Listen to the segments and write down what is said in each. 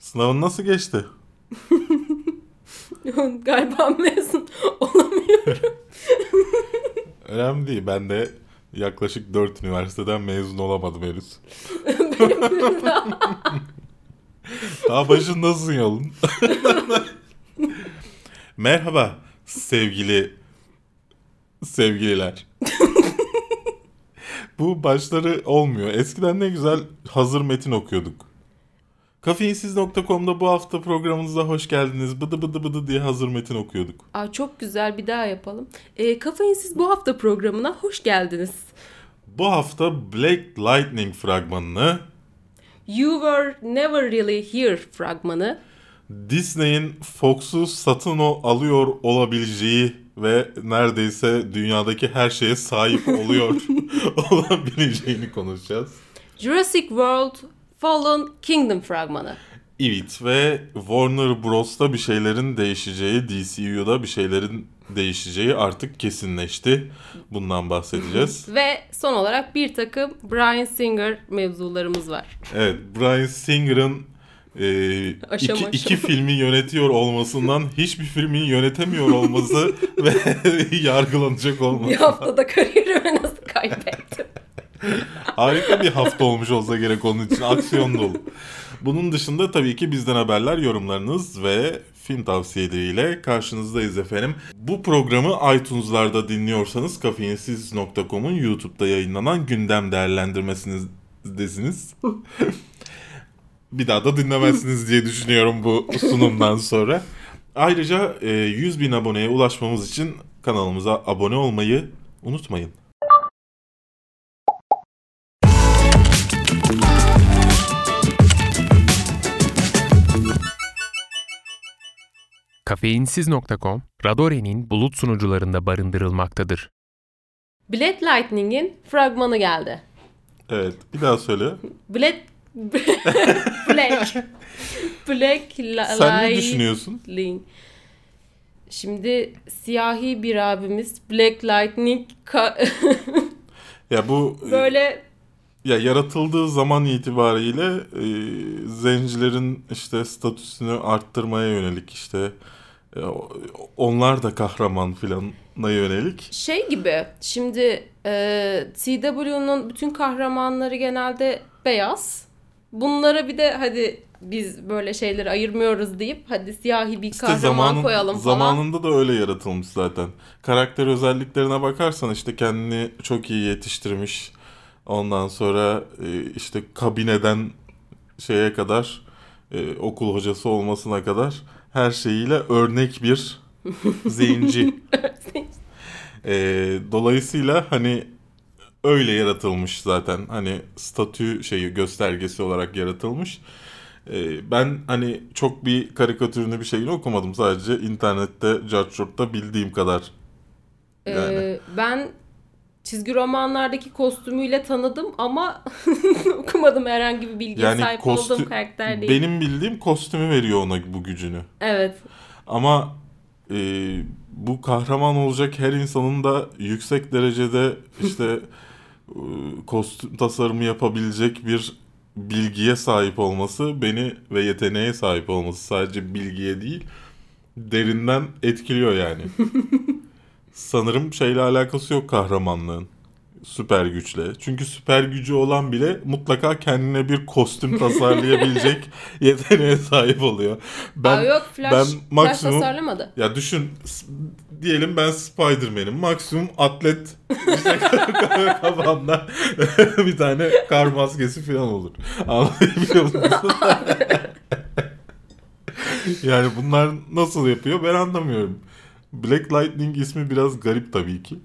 Sınavın nasıl geçti? Galiba mezun olamıyorum. Önemli değil. Ben de yaklaşık 4 üniversiteden mezun olamadım henüz. Daha başındasın yolun. Merhaba sevgili sevgililer. Bu başları olmuyor. Eskiden ne güzel hazır metin okuyorduk. Kafeinsiz.com'da bu hafta programınıza hoş geldiniz. Bıdı bıdı bıdı diye hazır metin okuyorduk. Aa, çok güzel bir daha yapalım. E, Kafeinsiz bu hafta programına hoş geldiniz. Bu hafta Black Lightning fragmanını, You Were Never Really Here fragmanı, Disney'in Fox'u satın alıyor olabileceği ve neredeyse dünyadaki her şeye sahip oluyor olabileceğini konuşacağız. Jurassic World Fallen Kingdom fragmanı. Evet ve Warner Bros'ta bir şeylerin değişeceği, DCU'da bir şeylerin değişeceği artık kesinleşti. Bundan bahsedeceğiz. Ve son olarak bir takım Brian Singer mevzularımız var. Evet, Brian Singer'ın e, Aşama iki, aşama. iki filmi yönetiyor olmasından hiçbir filmi yönetemiyor olması ve yargılanacak olması. Bir haftada kariyerimi nasıl kaybettim? Harika bir hafta olmuş olsa gerek onun için aksiyon dolu. Bunun dışında tabii ki bizden haberler, yorumlarınız ve film tavsiyeleriyle karşınızdayız efendim. Bu programı iTunes'larda dinliyorsanız kafeinsiz.com'un YouTube'da yayınlanan gündem değerlendirmesinizdesiniz. bir daha da dinlemezsiniz diye düşünüyorum bu sunumdan sonra. Ayrıca e, 100 bin aboneye ulaşmamız için kanalımıza abone olmayı unutmayın. Kafeinsiz.com, Radore'nin bulut sunucularında barındırılmaktadır. Black Lightning'in fragmanı geldi. Evet, bir daha söyle. Black Black Black La- Sen ne düşünüyorsun? Lightning. Şimdi siyahi bir abimiz Black Lightning ka- Ya bu e, böyle ya yaratıldığı zaman itibariyle e, zencilerin işte statüsünü arttırmaya yönelik işte e, onlar da kahraman filana yönelik. şey gibi şimdi e, CW'nun bütün kahramanları genelde beyaz. Bunlara bir de hadi biz böyle şeyleri ayırmıyoruz deyip hadi siyahi bir İşte kahraman zamanın, koyalım falan. zamanında da öyle yaratılmış zaten. Karakter özelliklerine bakarsan işte kendini çok iyi yetiştirmiş. Ondan sonra e, işte kabineden şeye kadar e, okul hocası olmasına kadar her şeyiyle örnek bir zenci. E, dolayısıyla hani öyle yaratılmış zaten. Hani statü şeyi göstergesi olarak yaratılmış. E, ben hani çok bir karikatürünü bir şeyini okumadım. Sadece internette, Carchurt'ta bildiğim kadar. Ee, Yani. ben çizgi romanlardaki kostümüyle tanıdım ama okumadım herhangi bir bilgiye Yani sahip kostü- olduğum karakter değil. Benim bildiğim kostümü veriyor ona bu gücünü. Evet. Ama e, bu kahraman olacak her insanın da yüksek derecede işte e, kostüm tasarımı yapabilecek bir bilgiye sahip olması beni ve yeteneğe sahip olması sadece bilgiye değil derinden etkiliyor yani. Sanırım şeyle alakası yok kahramanlığın. Süper güçle. Çünkü süper gücü olan bile mutlaka kendine bir kostüm tasarlayabilecek yeteneğe sahip oluyor. Ben Aa, yok Flash, ben Flash maksimum tasarlamadı. ya düşün diyelim ben Spider-Man'im. Maksimum atlet kafamda bir tane kar maskesi falan olur. Anlayabiliyor musun? yani bunlar nasıl yapıyor ben anlamıyorum. Black Lightning ismi biraz garip tabii ki.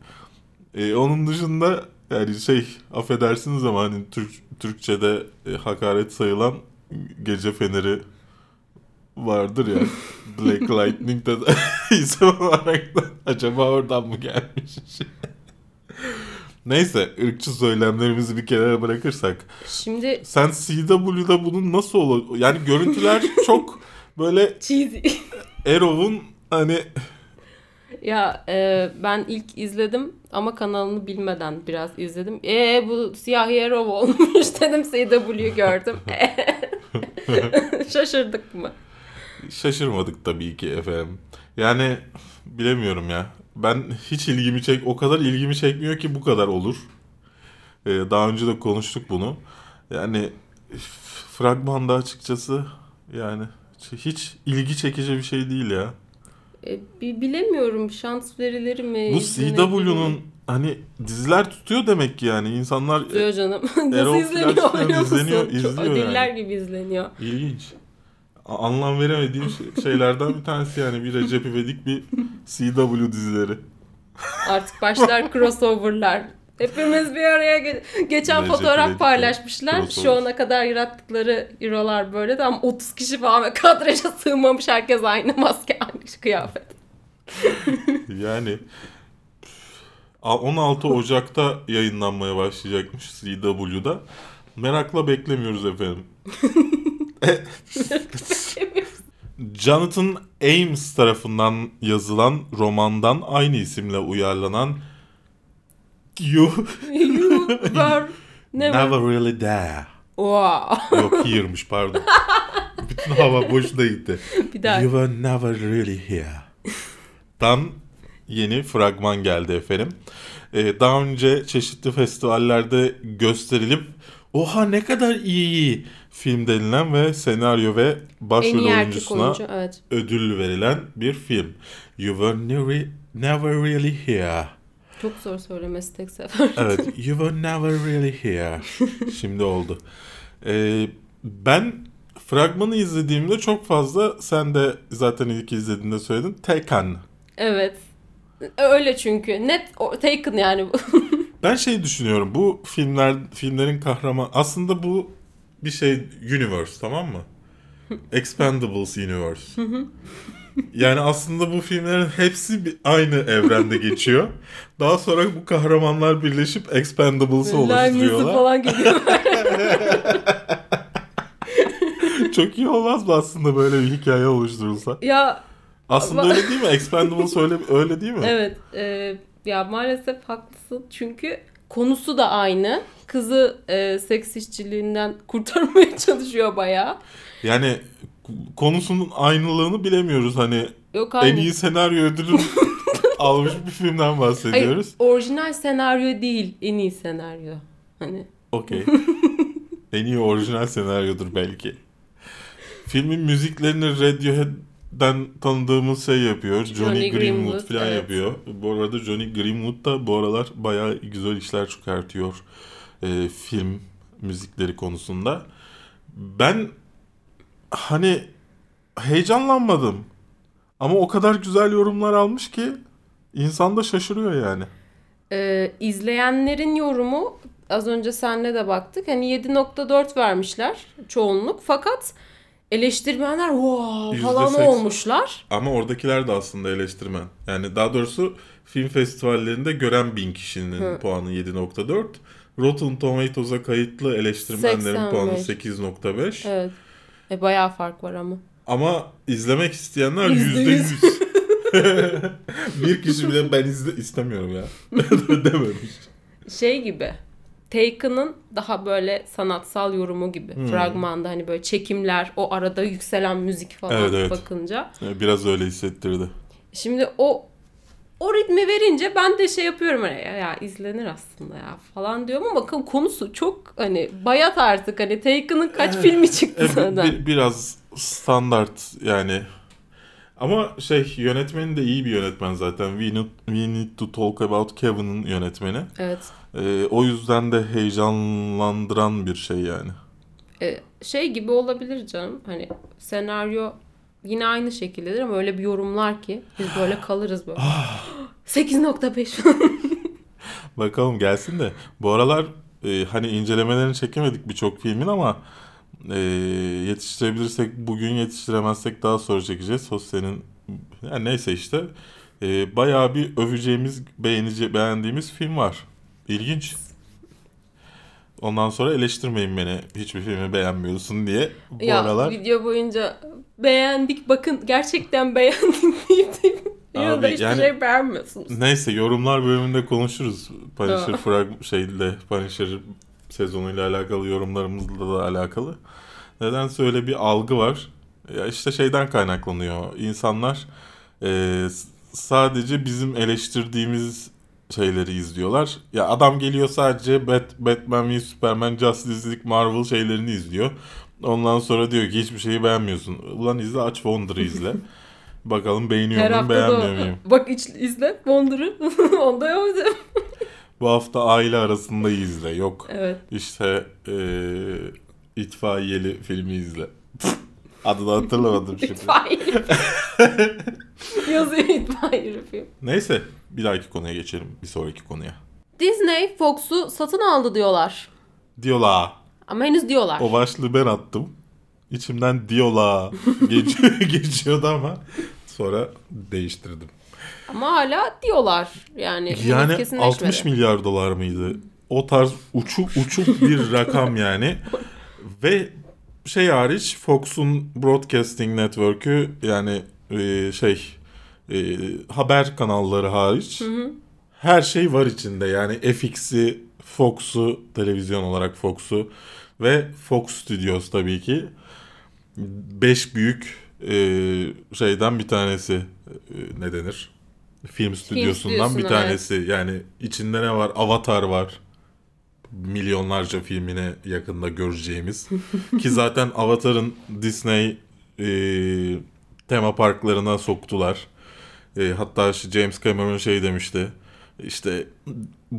Ee, onun dışında yani şey affedersiniz ama hani Türk, Türkçe'de e, hakaret sayılan gece feneri vardır ya. Black Lightning de isim olarak da acaba oradan mı gelmiş? Neyse ırkçı söylemlerimizi bir kenara bırakırsak. Şimdi Sen CW'da bunun nasıl olur? Yani görüntüler çok böyle cheesy. Arrow'un hani ya e, ben ilk izledim ama kanalını bilmeden biraz izledim. E bu siyahi Arrow olmuş dedim CW gördüm. Şaşırdık mı? Şaşırmadık tabii ki efendim. Yani bilemiyorum ya. Ben hiç ilgimi çek o kadar ilgimi çekmiyor ki bu kadar olur. Ee, daha önce de konuştuk bunu. Yani fragmanda açıkçası yani hiç ilgi çekici bir şey değil ya. E, bi- bilemiyorum şans verilir mi? Bu CW'nun hani diziler tutuyor demek ki yani insanlar Diyor canım. Nasıl izleniyor biliyor musun? izleniyor, izliyor diller yani. gibi izleniyor. ilginç. Anlam veremediğim şey- şeylerden bir tanesi yani bir Recep İvedik bir CW dizileri. Artık başlar crossover'lar. Hepimiz bir araya ge- geçen Recep fotoğraf İvedik paylaşmışlar. Şu ana kadar yarattıkları eurolar böyle de ama 30 kişi falan ve kadraja sığmamış herkes aynı maske aynı kıyafet. Yani a- 16 Ocak'ta yayınlanmaya başlayacakmış CW'da. Merakla beklemiyoruz efendim. Jonathan Ames tarafından yazılan romandan aynı isimle uyarlanan You you were never. Never Really There. Wow. Yok here'mış pardon. Bütün hava boşuna gitti. bir daha. You were never really here. Dan yeni fragman geldi efendim. Ee, daha önce çeşitli festivallerde gösterilip oha ne kadar iyi film denilen ve senaryo ve başrol oyuncusuna oyuncu evet. ödül verilen bir film. You were never, never really here. Çok zor söylemesi tek sefer. Evet, you were never really here. Şimdi oldu. Ee, ben fragmanı izlediğimde çok fazla, sen de zaten ilk izlediğinde söyledin, Taken. evet. Öyle çünkü. Net o- taken yani bu. Ben şey düşünüyorum, bu filmler filmlerin kahraman, aslında bu bir şey universe tamam mı? Expendables universe. Yani aslında bu filmlerin hepsi bir- aynı evrende geçiyor. Daha sonra bu kahramanlar birleşip Expendables'ı oluşturuyorlar. falan geliyor. Çok iyi olmaz mı aslında böyle bir hikaye oluşturulsa? ya Aslında Ama- öyle değil mi? Expendables öyle, öyle değil mi? evet. e, ya maalesef haklısın. Çünkü konusu da aynı. Kızı e, seks işçiliğinden kurtarmaya çalışıyor bayağı. Yani konusunun aynılığını bilemiyoruz. Hani Yok aynı. en iyi senaryo ödülü almış bir filmden bahsediyoruz. Hayır, orijinal senaryo değil, en iyi senaryo. Hani Okey. en iyi orijinal senaryodur belki. Filmin müziklerini Radiohead'den tanıdığımız şey yapıyor. Johnny, Johnny Greenwood, Greenwood, falan evet. yapıyor. Bu arada Johnny Greenwood da bu aralar bayağı güzel işler çıkartıyor. e, film müzikleri konusunda. Ben hani heyecanlanmadım. Ama o kadar güzel yorumlar almış ki insan da şaşırıyor yani. e, izleyenlerin yorumu az önce senle de baktık. Hani 7.4 vermişler çoğunluk. Fakat eleştirmenler wow falan %80. olmuşlar. Ama oradakiler de aslında eleştirmen. Yani daha doğrusu film festivallerinde gören bin kişinin Hı. puanı 7.4. Rotten Tomatoes'a kayıtlı eleştirmenlerin puanı 85. 8.5. Evet. E, bayağı fark var ama. Ama izlemek isteyenler Yüzde yüz. %100. bir kişi bile ben izle istemiyorum ya. Dememiş. Şey gibi. Taken'ın daha böyle sanatsal yorumu gibi. Hmm. Fragmanda hani böyle çekimler, o arada yükselen müzik falan Evet, evet. bakınca. Biraz öyle hissettirdi. Şimdi o o ritmi verince ben de şey yapıyorum hani ya, ya izlenir aslında ya falan diyorum ama bakın konusu çok hani bayat artık hani Taken'ın kaç filmi çıktı E, zaten. bir- biraz standart yani. Ama şey yönetmeni de iyi bir yönetmen zaten. We Need, We Need to Talk About Kevin'ın yönetmeni. Evet. Ee, o yüzden de heyecanlandıran bir şey yani. E, şey gibi olabilir canım. Hani senaryo yine aynı şekildedir ama öyle bir yorumlar ki biz böyle kalırız böyle. 8.5 Bakalım gelsin de. Bu aralar e, hani incelemelerini çekemedik birçok filmin ama e, yetiştirebilirsek bugün yetiştiremezsek daha sonra çekeceğiz. Sosye'nin yani neyse işte e, bayağı bir öveceğimiz, beğenici, beğendiğimiz film var. İlginç. Ondan sonra eleştirmeyin beni hiçbir filmi beğenmiyorsun diye. Bu ya aralar video boyunca beğendik bakın gerçekten beğendik deyip deyip Abi, de hiçbir yani- şey beğenmiyorsunuz. Neyse yorumlar bölümünde konuşuruz. Punisher frag şeyle Punisher sezonuyla alakalı yorumlarımızla da alakalı. Nedense öyle bir algı var. Ya işte şeyden kaynaklanıyor. İnsanlar e, sadece bizim eleştirdiğimiz şeyleri izliyorlar. Ya adam geliyor sadece Bat, Batman Superman, Justice League, Marvel şeylerini izliyor. Ondan sonra diyor ki hiçbir şeyi beğenmiyorsun. Ulan izle aç Wonder'ı izle. Bakalım beğeniyor Her muyum hafta da beğenmiyor muyum? bak iç, izle Wonder'ı. Onda yok. Bu hafta aile arasında izle. Yok Evet. işte e, itfaiyeli filmi izle. Adını hatırlamadım şimdi. İtfaiye. Yazıyor itfaiye film. Neyse bir dahaki konuya geçelim. Bir sonraki konuya. Disney Fox'u satın aldı diyorlar. Diyola. Ama henüz diyorlar. O başlığı ben attım. İçimden Diyola geçiyor, geçiyordu ama sonra değiştirdim. Ama hala diyorlar. Yani, Yani kesinleşmedi. 60 milyar dolar mıydı? O tarz uçuk uçuk bir rakam yani. Ve şey hariç Fox'un Broadcasting Network'ü yani e, şey e, haber kanalları hariç her şey var içinde. Yani FX'i, Fox'u, televizyon olarak Fox'u ve Fox Studios tabii ki. Beş büyük e, şeyden bir tanesi e, ne denir? Film stüdyosundan bir stüdyosuna, tanesi. Yani içinde ne var? Avatar var. Milyonlarca filmine yakında göreceğimiz. Ki zaten Avatar'ın Disney e, tema parklarına soktular. E, hatta James Cameron şey demişti. İşte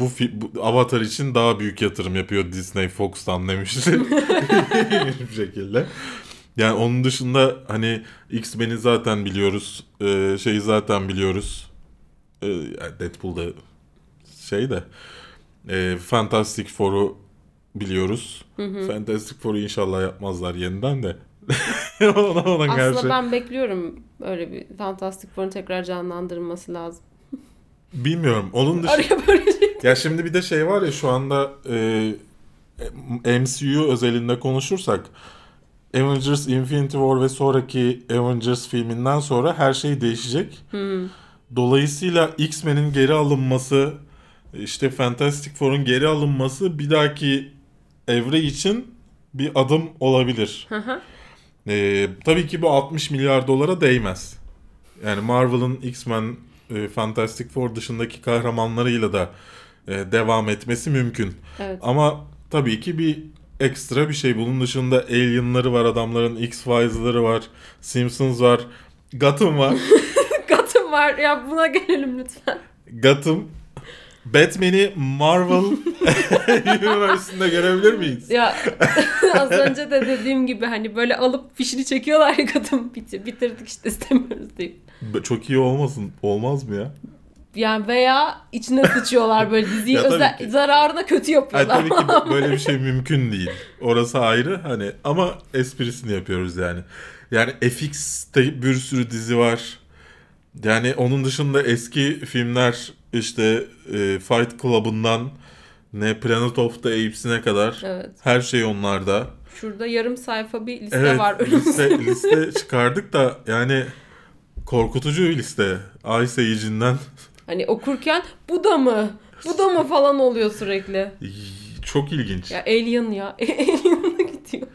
bu, bu Avatar için daha büyük yatırım yapıyor Disney Fox'tan demişti. bir şekilde. Yani onun dışında hani X-Men'i zaten biliyoruz. E, şeyi zaten biliyoruz. E, yani Deadpool'da şey de e, Fantastic Four'u biliyoruz. Fantastic Four'u inşallah yapmazlar yeniden de. ona, ona. Aslında ben bekliyorum öyle bir Fantastic Four'un tekrar canlandırılması lazım. Bilmiyorum. Onun dışında Araya böyle şey. Ya şimdi bir de şey var ya şu anda e, MCU özelinde konuşursak Avengers Infinity War ve sonraki Avengers filminden sonra her şey değişecek. Dolayısıyla X-Men'in geri alınması işte Fantastic Four'un geri alınması bir dahaki evre için bir adım olabilir. Ee, tabii ki bu 60 milyar dolara değmez. Yani Marvel'ın X-Men, e, Fantastic Four dışındaki kahramanlarıyla da e, devam etmesi mümkün. evet. Ama tabii ki bir ekstra bir şey. Bunun dışında Alien'ları var adamların, X-Files'ları var, Simpsons var, Gotham var. Gotham var. Ya buna gelelim lütfen. Gotham, Batman'i Marvel Universe'inde görebilir miyiz? Ya az önce de dediğim gibi hani böyle alıp fişini çekiyorlar ya Gotham bitir, bitirdik işte istemiyoruz deyip. Çok iyi olmasın, olmaz mı ya? Yani veya içine sıçıyorlar böyle diziyi özel, ki. zararına kötü yapıyorlar. tabii ki böyle bir şey mümkün değil. Orası ayrı hani ama esprisini yapıyoruz yani. Yani FX'te bir sürü dizi var. Yani onun dışında eski filmler işte e, Fight Club'ından ne Planet of the Apes'ine kadar Evet. her şey onlarda. Şurada yarım sayfa bir liste Evet var önümüzde. liste, liste çıkardık da yani korkutucu bir liste. Ay seyircinden Hani okurken bu da mı? Bu da mı falan oluyor sürekli. çok ilginç. Ya Alien ya. Alien'a gidiyor.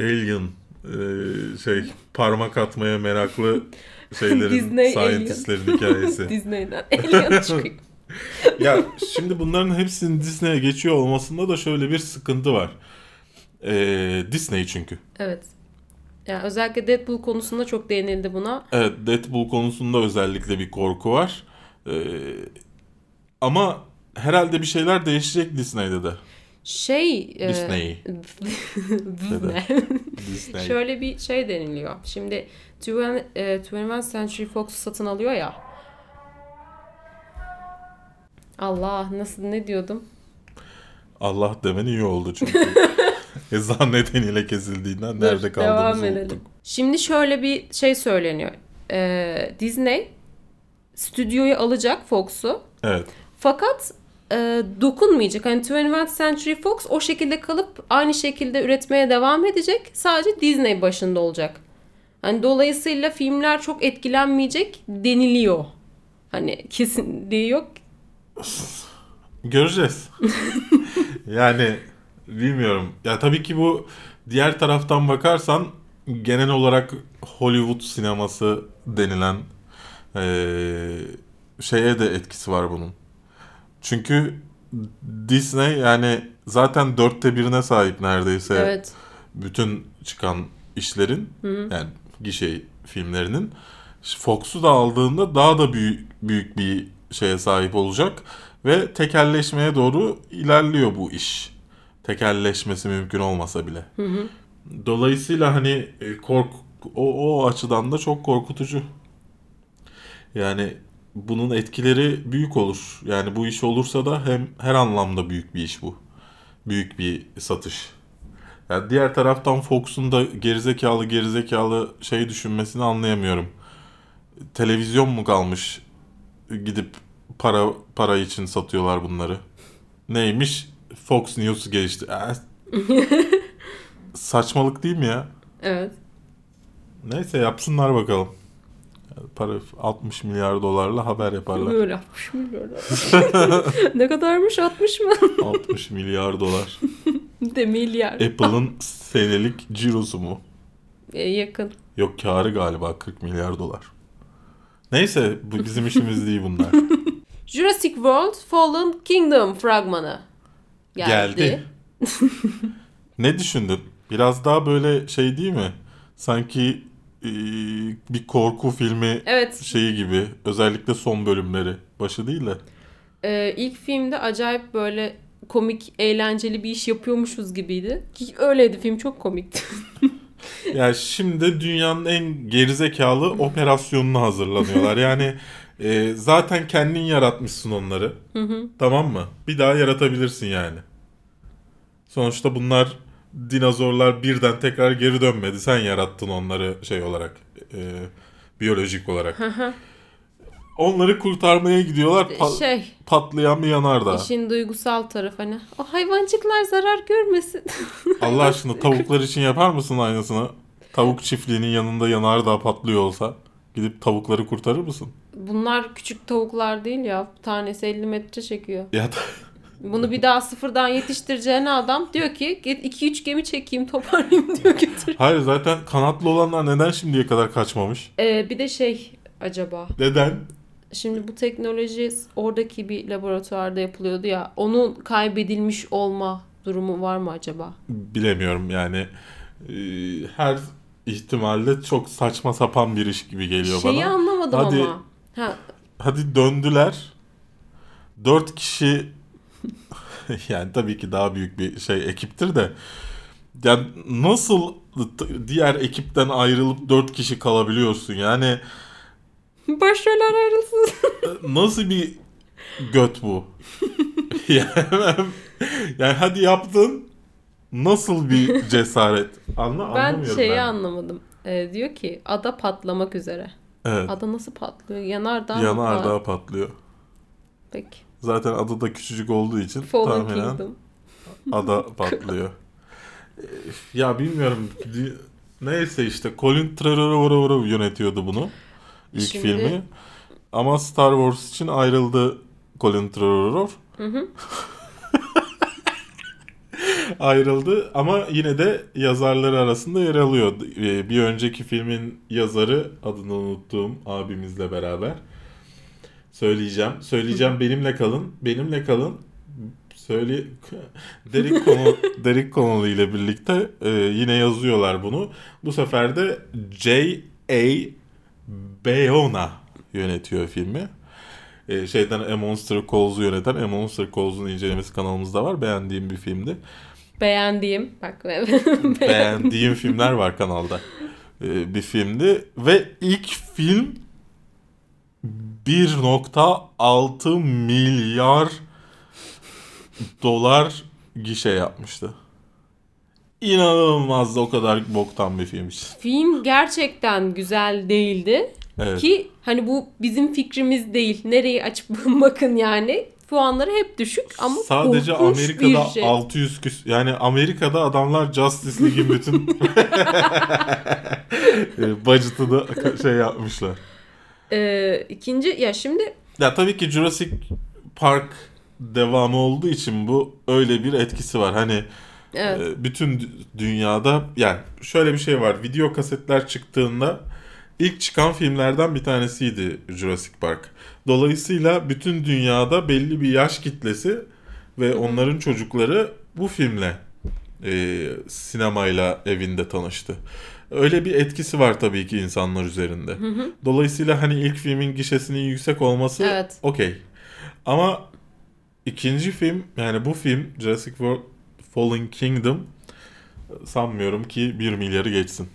Alien e, şey parmak atmaya meraklı şeylerin Disney scientistlerin hikayesi. Disney'den Alien çıkıyor. ya şimdi bunların hepsinin Disney'e geçiyor olmasında da şöyle bir sıkıntı var. E, Disney çünkü. Evet. Yani özellikle Deadpool konusunda çok değinildi buna. Evet Deadpool konusunda özellikle bir korku var. E, ama herhalde bir şeyler değişecek Disney'de de. Şey... e, Disney. Disney. Disney. Şöyle bir şey deniliyor. Şimdi 20, e, 21 Century Fox satın alıyor ya. Allah nasıl ne diyordum? Allah demen iyi oldu çünkü. Ezan nedeniyle kesildiğinden Dur, nerede devam kaldığımızı edelim. unuttuk. Şimdi şöyle bir şey söyleniyor. Ee, Disney stüdyoyu alacak Fox'u. Evet. Fakat e, dokunmayacak. Hani 21 Century Fox o şekilde kalıp aynı şekilde üretmeye devam edecek. Sadece Disney başında olacak. Hani dolayısıyla filmler çok etkilenmeyecek deniliyor. Hani kesinliği yok. Göreceğiz. yani bilmiyorum. Ya tabii ki bu diğer taraftan bakarsan genel olarak Hollywood sineması denilen eee, şeye de etkisi var bunun. Çünkü Disney yani zaten dörtte birine sahip neredeyse Evet. bütün çıkan işlerin yani gişe filmlerinin Fox'u da aldığında daha da büyük büyük bir şeye sahip olacak ve tekelleşmeye doğru ilerliyor bu iş. Tekelleşmesi mümkün olmasa bile. Dolayısıyla hani e, kork o, o açıdan da çok korkutucu. Yani bunun etkileri büyük olur. Yani bu iş olursa da hem her anlamda büyük bir iş bu. Büyük bir satış. Yani diğer taraftan Fox'un da gerizekalı gerizekalı şey düşünmesini anlayamıyorum. Televizyon mu kalmış? Gidip para para için satıyorlar bunları. Neymiş? Fox News geçti. Ee, saçmalık değil mi ya? Evet. Neyse yapsınlar bakalım. Para 60 milyar dolarla haber yaparlar. Böyle 60 milyon. ne kadarmış 60 mı? 60 milyar dolar. De milyar. Apple'ın senelik cirosu mu? E, yakın. Yok karı galiba 40 milyar dolar. Neyse bu bizim işimiz değil bunlar. Jurassic World Fallen Kingdom fragmanı geldi. Geldi. ne düşündün? Biraz daha böyle şey değil mi? Sanki bir korku filmi Evet. şeyi gibi. Özellikle son bölümleri. Başı değil de. e, ilk filmde acayip böyle komik, eğlenceli bir iş yapıyormuşuz gibiydi. Ki öyleydi film çok komikti. Yani şimdi dünyanın en gerizekalı operasyonuna hazırlanıyorlar. Yani e, zaten kendin yaratmışsın onları. Tamam mı? Bir daha yaratabilirsin yani. Sonuçta bunlar dinozorlar birden tekrar geri dönmedi. Sen yarattın onları şey olarak. e, biyolojik olarak. Onları kurtarmaya gidiyorlar. Pa- şey, patlayan bir yanardağ. işin duygusal tarafı hani o hayvancıklar zarar görmesin. Allah aşkına tavuklar için yapar mısın aynısını? Tavuk çiftliğinin yanında yanardağ patlıyor olsa gidip tavukları kurtarır mısın? Bunlar küçük tavuklar değil ya. Tanesi 50 metre çekiyor. Ya Bunu bir daha sıfırdan yetiştireceğine adam diyor ki 2-3 gemi çekeyim toparlayayım diyor götür. hayır zaten kanatlı olanlar neden şimdiye kadar kaçmamış? Ee, bir de şey acaba Neden? şimdi bu teknoloji oradaki bir laboratuvarda yapılıyordu ya onun kaybedilmiş olma durumu var mı acaba? Bilemiyorum yani Ee, her ihtimalle çok saçma sapan bir iş gibi geliyor Şeyi bana. anlamadım Hadi. ama. Ha, Hadi döndüler. Dört kişi yani tabii ki daha büyük bir şey ekiptir de yani nasıl diğer ekipten ayrılıp dört kişi kalabiliyorsun yani başroller ayrılsın. nasıl bir göt bu? yani, yani hadi yaptın nasıl bir cesaret? Anla, ben anlamıyorum şeyi ben. anlamadım. Ee, diyor ki ada patlamak üzere. Evet. Ada nasıl patlıyor? Yanardağ? Yanardağ patlıyor. Peki. Zaten adı da küçücük olduğu için Fallen tahminen Kingdom. ada patlıyor. Ya bilmiyorum. Neyse işte Colin Trevorrow yönetiyordu bunu. İlk Şimdi- filmi. Ama Star Wars için ayrıldı Colin Trevorrow. ayrıldı ama yine de yazarları arasında yer alıyor. Ee, Bir önceki filmin yazarı adını unuttuğum abimizle beraber. Söyleyeceğim. Söyleyeceğim benimle kalın. Benimle kalın. Söyle Derek konu Derek Connolly ile birlikte e, yine yazıyorlar bunu. Bu sefer de J.A. Bayona yönetiyor filmi. E, şeyden A Monster Calls'u yöneten A Monster Calls'un incelemesi kanalımızda var. Beğendiğim bir filmdi. Beğendiğim. Bak. Beğendiğim filmler var kanalda. E, bir filmdi ve ilk film 1.6 milyar dolar gişe yapmıştı. İnanılmaz o kadar boktan bir film. Film gerçekten güzel değildi. Evet. Ki hani bu bizim fikrimiz değil. Nereyi açıp bakın yani. Puanları hep düşük ama Sadece Amerika'da bir şey. 600 küs yani Amerika'da adamlar Justice League'in bütün e, budget'ını şey yapmışlar. Ee, ikinci ya şimdi Ya tabii ki Jurassic Park devamı olduğu için bu öyle bir etkisi var. Hani Evet. Ee, bütün dü- dünyada yani şöyle bir şey var. Video kasetler çıktığında ilk çıkan filmlerden bir tanesiydi Jurassic Park. Dolayısıyla bütün dünyada belli bir yaş kitlesi ve onların çocukları bu filmle e, sinemayla evinde tanıştı. Öyle bir etkisi var tabii ki insanlar üzerinde. Dolayısıyla hani ilk filmin gişesinin yüksek olması Evet. okey. Ama ikinci film yani bu film Jurassic World Fallen Kingdom sanmıyorum ki 1 milyarı geçsin.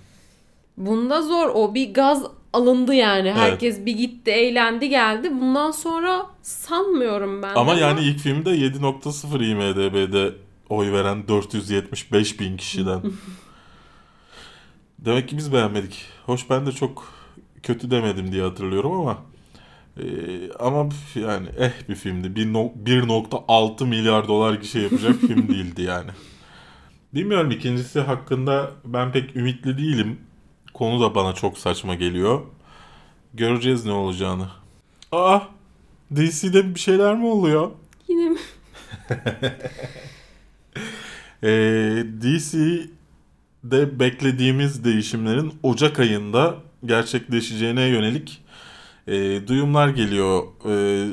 Bunda zor. O bir gaz alındı yani. Herkes bir gitti, eğlendi, geldi. Bundan sonra sanmıyorum ben. Ama yani ilk filmde 7.0 IMDB'de oy veren 475 bin kişiden. Demek ki biz beğenmedik. Hoş ben de çok kötü demedim diye hatırlıyorum ama e, ama yani eh bir filmdi. Bir no- 1.6 milyar dolar gişe yapacak film değildi yani. Bilmiyorum ikincisi hakkında ben pek ümitli değilim. Konu da bana çok saçma geliyor. Göreceğiz ne olacağını. Aa DC'de bir şeyler mi oluyor? Yine mi? Ee, DC'de beklediğimiz değişimlerin Ocak ayında gerçekleşeceğine yönelik e, duyumlar geliyor. E,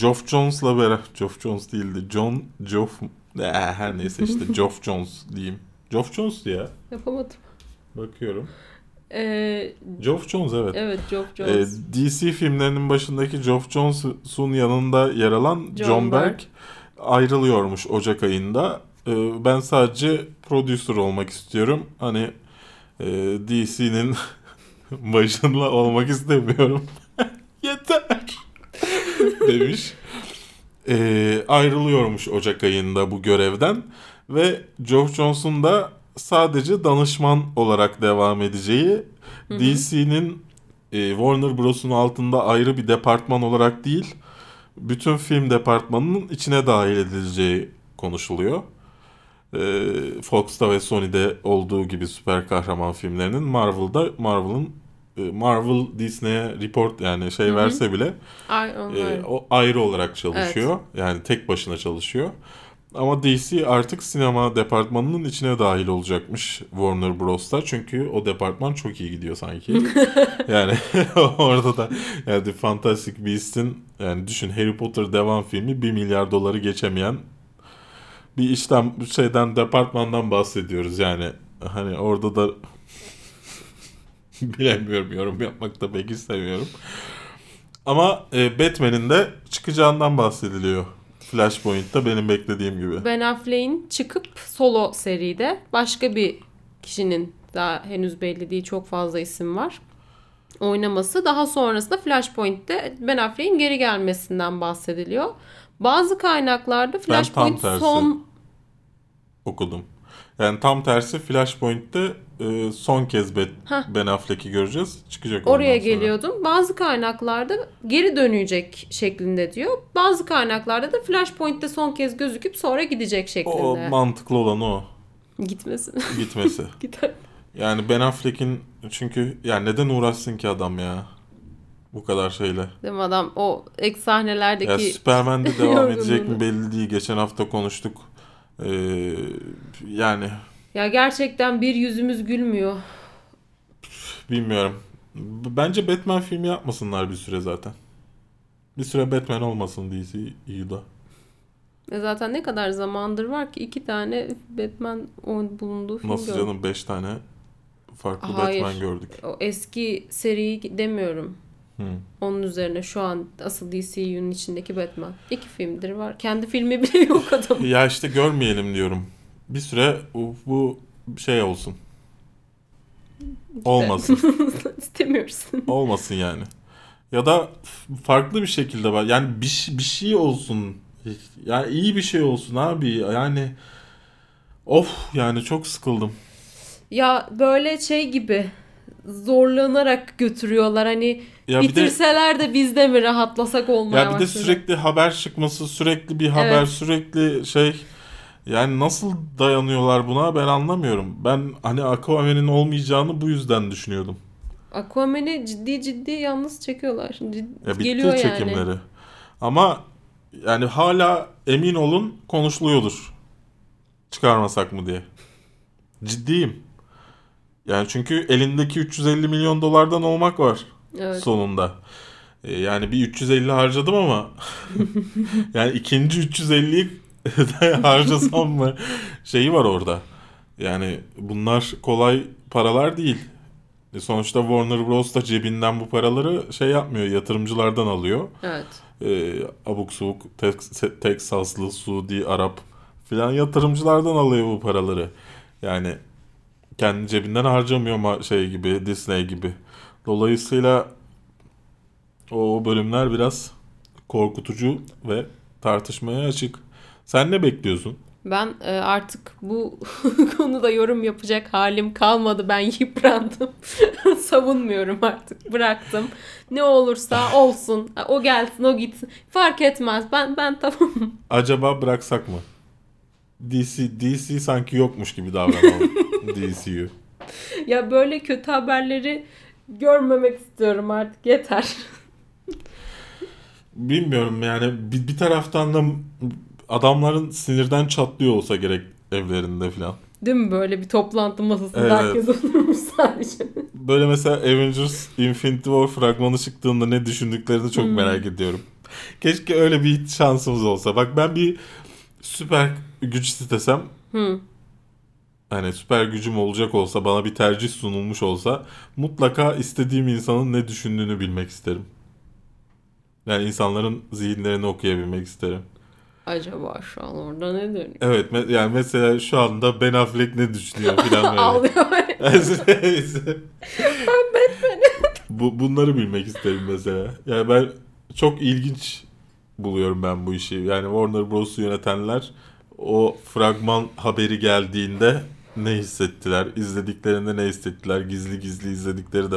Geoff Jones'la beraber... Geoff Jones değildi. John... Geoff... Eh, her neyse işte Geoff Jones diyeyim. Geoff Jones ya. Yapamadım. Bakıyorum. Ee, Geoff Jones evet. evet, Geoff Ee, Jones. DC filmlerinin başındaki Geoff Jones'un yanında yer alan John, John Berg. ayrılıyormuş Ocak ayında. Ee, ben sadece producer olmak istiyorum. Hani e, DC'nin başında olmak istemiyorum. Yeter demiş. Ee, ayrılıyormuş Ocak ayında bu görevden ve Geoff Jones'un da sadece danışman olarak devam edeceği DC'nin e, Warner Bros'un altında ayrı bir departman olarak değil bütün film departmanının içine dahil edileceği konuşuluyor. E, Fox'ta ve Sony'de olduğu gibi süper kahraman filmlerinin Marvel'da Marvel'ın e, Marvel Disney'e report yani şey verse bile Ay, e, o ayrı olarak çalışıyor. Yani tek başına çalışıyor. Ama DC artık sinema departmanının içine dahil olacakmış Warner Bros'ta. Çünkü o departman çok iyi gidiyor sanki. yani orada da yani The Fantastic Beasts'in yani düşün Harry Potter devam filmi 1 milyar doları geçemeyen bir işten şeyden departmandan bahsediyoruz yani. Hani orada da bilemiyorum yorum yapmak da pek istemiyorum. Ama e, Batman'in de çıkacağından bahsediliyor. Flashpoint'ta benim beklediğim gibi. Ben Affleck'in çıkıp solo seride başka bir kişinin daha henüz belli değil çok fazla isim var. Oynaması daha sonrasında Flashpoint'te Ben Affleck'in geri gelmesinden bahsediliyor. Bazı kaynaklarda Flashpoint son Okudum. Yani tam tersi Flashpoint'te e, son kez Hah. Ben Affleck'i göreceğiz. Çıkacak oraya geliyordum. Bazı kaynaklarda geri dönecek şeklinde diyor. Bazı kaynaklarda da Flashpoint'te son kez gözüküp sonra gidecek O şeklinde. mantıklı olan o. Gitmesin. Gitmesi. Gider. yani Ben Affleck'in çünkü yani neden uğraşsın ki adam ya? Bu kadar şeyle. Değil mi adam o ek sahnelerdeki Ya Superman'de devam edecek mi belli değil. Geçen hafta konuştuk. Ee, yani Ya gerçekten bir yüzümüz gülmüyor. bilmiyorum. Bence Batman filmi yapmasınlar bir süre zaten. Bir süre Batman olmasın DC iyi da. E zaten ne kadar zamandır var ki iki tane Batman bulunduğu film Nasıl canım 5 tane farklı Hayır. Batman gördük. O eski seriyi demiyorum. Hı. Onun üzerine şu an asıl DCU'nun içindeki Batman. İki filmdir var. Kendi filmi bile yok adamın. Ya işte görmeyelim diyorum. Bir süre bu, bu şey olsun. Olmasın. İstemiyoruz. olmasın yani. Ya da farklı bir şekilde var. Yani bir, bir şey olsun. Yani iyi bir şey olsun abi. Yani of yani çok sıkıldım. ya böyle şey gibi zorlanarak götürüyorlar. Hani Ya bir de bitirseler de biz de mi rahatlasak olmaya ya bir de başladı. sürekli haber çıkması, sürekli bir haber, Evet. sürekli şey yani nasıl dayanıyorlar buna ben anlamıyorum. Ben hani Aquaman'in olmayacağını bu yüzden düşünüyordum. Aquaman'i ciddi ciddi yalnız çekiyorlar. Cid- Ya bitti geliyor yani. çıkarmasak mı diye. Ciddiyim. Yani çünkü elindeki 350 milyon dolardan olmak var Evet. sonunda. E, yani bir 350 harcadım ama yani ikinci 350'yi de harcasam mı şeyi var orada. Yani bunlar kolay paralar değil. E, sonuçta Warner Bros. da cebinden bu paraları şey yapmıyor, yatırımcılardan alıyor. Evet. E, abuk subuk Tex- Teksaslı, Suudi, Arap filan yatırımcılardan alıyor bu paraları. Yani kendi cebinden harcamıyor ma- şey gibi, Disney gibi. Dolayısıyla o bölümler biraz korkutucu ve tartışmaya açık. Sen ne bekliyorsun? Ben e, artık bu konuda yorum yapacak halim kalmadı. Ben yıprandım. Savunmuyorum artık. Bıraktım. Ne olursa olsun. O gelsin, o gitsin. Fark etmez. Ben ben tamam. Acaba bıraksak mı? DC DC sanki yokmuş gibi davranalım. DCU. ya böyle kötü haberleri görmemek istiyorum artık. Yeter. Bilmiyorum yani bir, bir taraftan da adamların sinirden çatlıyor olsa gerek evlerinde falan. Değil mi böyle bir toplantı masasında Evet. herkes oturmuş sadece. Böyle mesela Avengers Infinity War fragmanı çıktığında ne düşündüklerini çok Hmm. merak ediyorum. Keşke öyle bir şansımız olsa. Bak ben bir süper güç istesem Hı. Hani süper gücüm olacak olsa bana bir tercih sunulmuş olsa mutlaka istediğim insanın ne düşündüğünü bilmek isterim. Yani insanların zihinlerini okuyabilmek isterim. Acaba şu an orada ne dönüyor? Evet me- yani mesela şu anda Ben Affleck ne düşünüyor falan böyle. Ağlıyor. Bu, bunları bilmek isterim mesela. Yani ben çok ilginç buluyorum ben bu işi. Yani Warner Bros'u yönetenler o fragman haberi geldiğinde ne hissettiler? İzlediklerinde ne hissettiler? Gizli gizli izledikleri de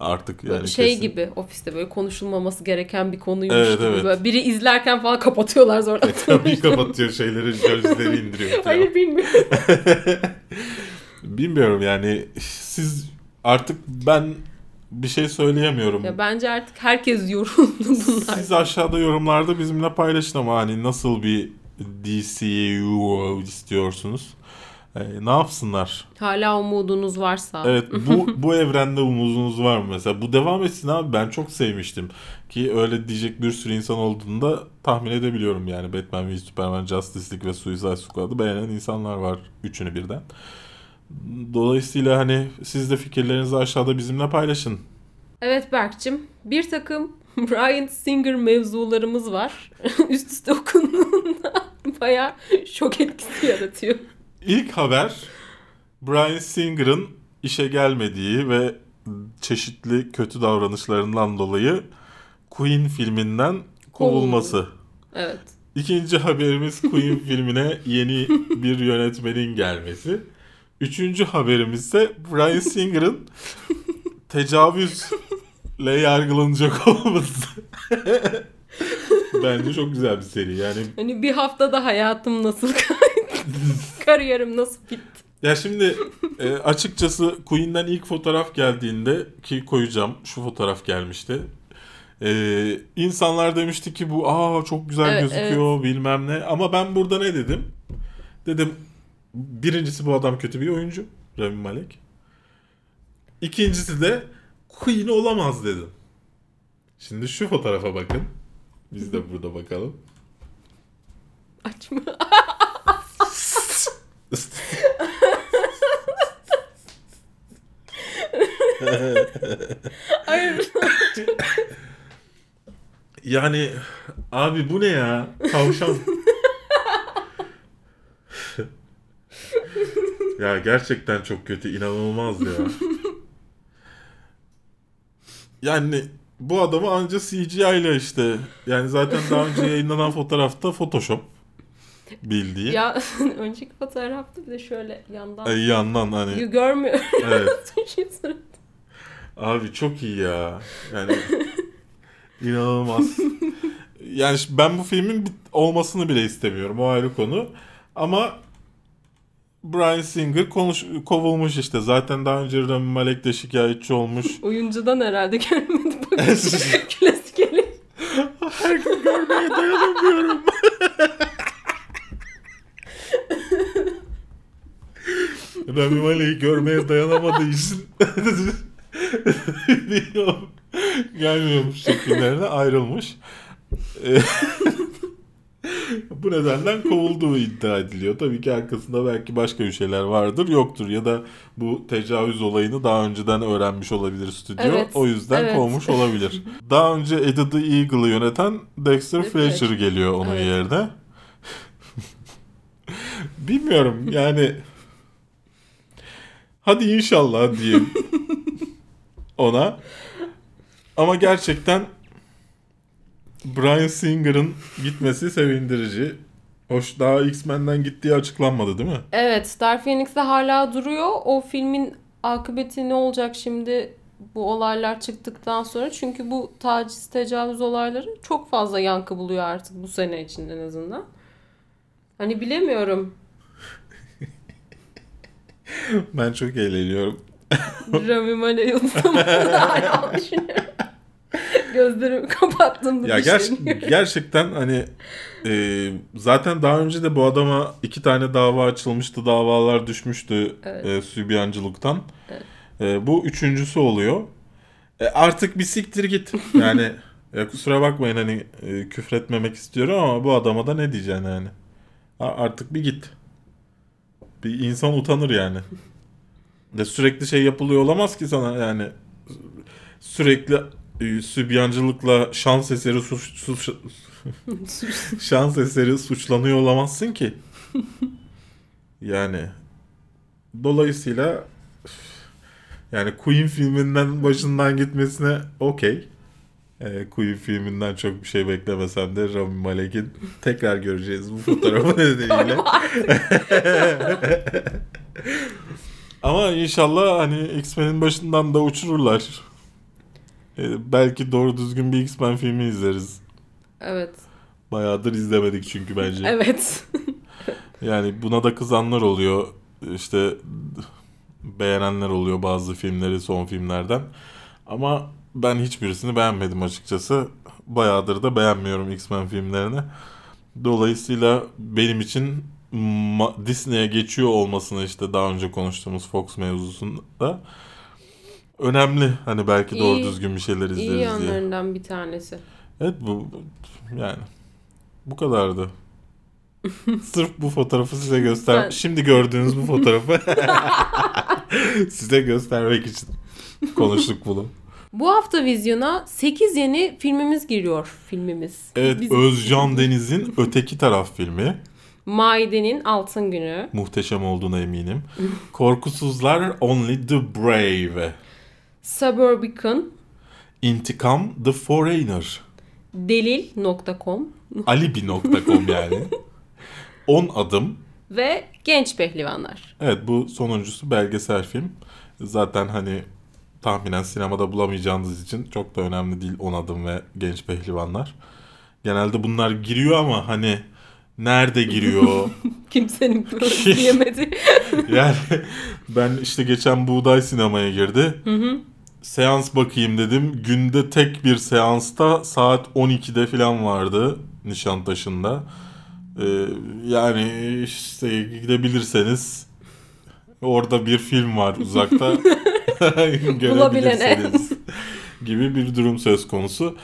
artık yani şey kesin. gibi ofiste böyle konuşulmaması gereken bir konuymuş Evet, gibi. evet. Böyle biri izlerken falan kapatıyorlar sonra. Tabii kapatıyor şeyleri, gözleri indiriyor. Hayır bilmiyorum. Bilmiyorum yani siz artık ben bir şey söyleyemiyorum. Ya bence artık herkes yoruldu bunlar. Siz aşağıda yorumlarda bizimle paylaşın ama hani nasıl bir DCU istiyorsunuz? Ee, ne yapsınlar? Hala umudunuz varsa. Evet bu bu evrende umudunuz var mı mesela? Bu devam etsin abi ben çok sevmiştim. Ki öyle diyecek bir sürü insan olduğunu da tahmin edebiliyorum yani. Batman v Superman, Justice League ve Suicide Squad'ı beğenen insanlar var. Üçünü birden. Dolayısıyla hani siz de fikirlerinizi aşağıda bizimle paylaşın. Evet Berk'cim bir takım Brian Singer mevzularımız var. Üst üste okunduğunda bayağı şok etkisi yaratıyor. İlk haber Brian Singer'ın işe gelmediği ve çeşitli kötü davranışlarından dolayı Queen filminden kovulması. Evet. İkinci haberimiz Queen filmine yeni bir yönetmenin gelmesi. Üçüncü haberimiz ise Brian Singer'ın tecavüzle yargılanacak olması. Bence çok güzel bir seri. Yani Hani bir haftada hayatım nasıl kaydı? Kariyerim nasıl bitti? Ya şimdi e, açıkçası Queen'den ilk fotoğraf geldiğinde ki koyacağım şu fotoğraf gelmişti. E, insanlar demişti ki bu aa çok güzel Evet, gözüküyor bilmem ne ama ben burada ne dedim? Dedim birincisi bu adam kötü bir oyuncu Rami Malek. İkincisi de Queen olamaz dedim. Şimdi şu fotoğrafa bakın. Biz de burada bakalım. Açma. Hayır. Yani abi bu ne ya? Tavşan. ya gerçekten çok kötü. inanılmaz ya. Yani bu adamı anca CGI ile işte. Yani zaten daha önce yayınlanan fotoğrafta Photoshop bildiği. ya önceki fotoğrafta bir de şöyle yandan Ay, yandan hani görmüyor. evet. Abi çok iyi ya. Yani inanılmaz. Yani ben bu filmin olmasını bile istemiyorum. O ayrı konu. Ama Brian Singer konuş kovulmuş işte. Zaten daha önce Rami Malek de şikayetçi olmuş. Oyuncudan herhalde. Bakın klasik eli. Her gün görmeye dayanamıyorum. Rami Malek'i görmeye dayanamadığı için gelmiyormuş çekimlerine ayrılmış. Bu nedenden kovulduğu iddia ediliyor. Tabii ki arkasında belki başka bir şeyler vardır, yoktur. Ya da bu tecavüz olayını daha önceden öğrenmiş olabilir stüdyo. Evet, o yüzden evet. kovmuş olabilir. daha önce Eddie the Eagle'ı yöneten Dexter Fletcher. Fletcher geliyor onun Evet. yerine. Bilmiyorum yani. Hadi inşallah diyeyim ona. Ama gerçekten Brian Singer'ın gitmesi sevindirici. Hoş daha X-Men'den gittiği açıklanmadı değil mi? Evet Star Phoenix'te hala duruyor. O filmin akıbeti ne olacak şimdi bu olaylar çıktıktan sonra? Çünkü bu taciz tecavüz olayları çok fazla yankı buluyor artık bu sene içinde en azından. Hani bilemiyorum. Ben çok eğleniyorum. Rami unutamadığını hala düşünüyorum. Gözlerimi kapattım. Ya ger- gerçekten hani e, zaten daha önce de bu adama iki tane dava açılmıştı, davalar düşmüştü Evet. e, sübyancılıktan. Evet. E, bu üçüncüsü oluyor. E, artık bir siktir git. Yani ya kusura bakmayın hani e, küfretmemek istiyorum ama bu adama da ne diyeceksin yani? A- artık bir git. Bir insan utanır yani. De sürekli şey yapılıyor olamaz ki sana yani. Sürekli e, sübyancılıkla şans eseri suç, suç, şans eseri suçlanıyor olamazsın ki. Yani dolayısıyla yani Queen filminden başından gitmesine okey. Ee, Queen filminden çok bir şey beklemesem de Rami Malek'in tekrar göreceğiz bu fotoğrafı nedeniyle. Ama inşallah hani X-Men'in başından da uçururlar. Ee, belki doğru düzgün bir X-Men filmi izleriz. Evet. Bayağıdır izlemedik çünkü bence. Evet. Yani buna da kızanlar oluyor. İşte beğenenler oluyor bazı filmleri son filmlerden. Ama ben hiçbirisini beğenmedim açıkçası. Bayağıdır da beğenmiyorum X-Men filmlerini. Dolayısıyla benim için Disney'e geçiyor olmasını işte daha önce konuştuğumuz Fox mevzusunda önemli. Hani belki doğru İyi- düzgün bir şeyler İyi izleriz diye. yanlarından bir tanesi. Evet bu yani bu kadardı. Sırf bu fotoğrafı size göster. Şimdi gördüğünüz bu fotoğrafı size göstermek için konuştuk bunu. Bu hafta vizyona 8 yeni filmimiz giriyor filmimiz. Evet Bizim- Özcan Deniz'in Öteki Taraf filmi. Maide'nin Altın Günü. Muhteşem olduğuna eminim. Korkusuzlar Only the Brave. Suburbicon. İntikam The Foreigner. Delil.com Alibi.com yani. 10 adım. ve Genç Pehlivanlar. Evet bu sonuncusu belgesel film. Zaten hani tahminen sinemada bulamayacağınız için çok da önemli değil 10 adım ve genç pehlivanlar. Genelde bunlar giriyor ama hani nerede giriyor? Kimsenin diyemedi. yani ben işte geçen Buğday sinemaya girdi. Seans bakayım dedim. Günde tek bir seansta saat 12'de falan vardı Nişantaşı'nda. Ee, yani işte gidebilirseniz orada bir film var uzakta. Görebilirsiniz gibi bir durum söz konusu.